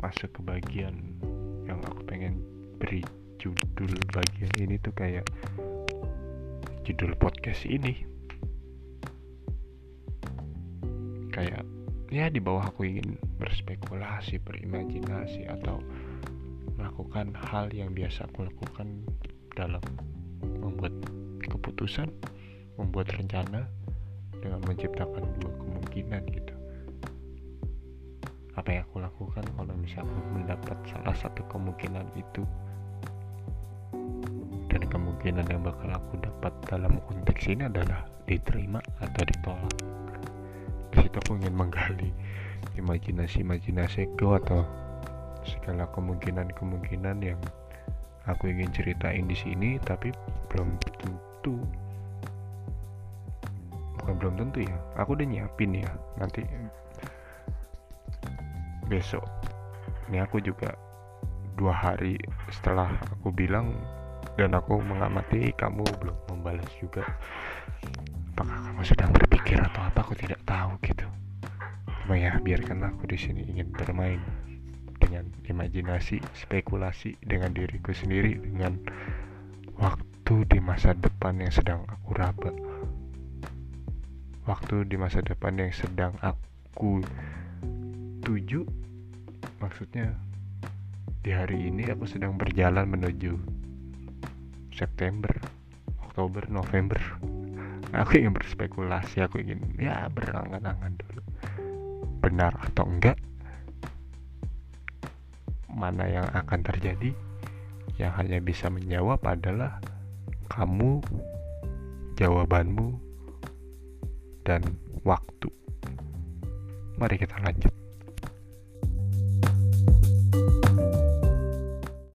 masuk ke bagian yang aku pengen beri judul bagian ini tuh kayak judul podcast ini. Kayak ya di bawah aku ingin berspekulasi berimajinasi atau melakukan hal yang biasa aku lakukan dalam membuat keputusan membuat rencana dengan menciptakan dua kemungkinan gitu apa yang aku lakukan kalau misalnya aku mendapat salah satu kemungkinan itu? Dan kemungkinan yang bakal aku dapat dalam konteks ini adalah diterima atau ditolak. Situ aku ingin menggali imajinasi-imajinasiku atau segala kemungkinan-kemungkinan yang aku ingin ceritain di sini tapi belum tentu. Bukan belum tentu ya aku udah nyiapin ya. Nanti besok. Ini aku juga dua hari setelah aku bilang dan aku mengamati kamu belum membalas juga. Apakah kamu sedang berpikir atau apa? Aku tidak tahu gitu. Cuma ya biarkan aku di sini ingin bermain dengan imajinasi spekulasi dengan diriku sendiri dengan waktu di masa depan yang sedang aku raba. Waktu di masa depan yang sedang aku tuju maksudnya di hari ini aku sedang berjalan menuju September Oktober November. Aku ingin berspekulasi aku ingin ya berangan-angan dulu. Benar atau enggak mana yang akan terjadi yang hanya bisa menjawab adalah kamu jawabanmu dan waktu. Mari kita lanjut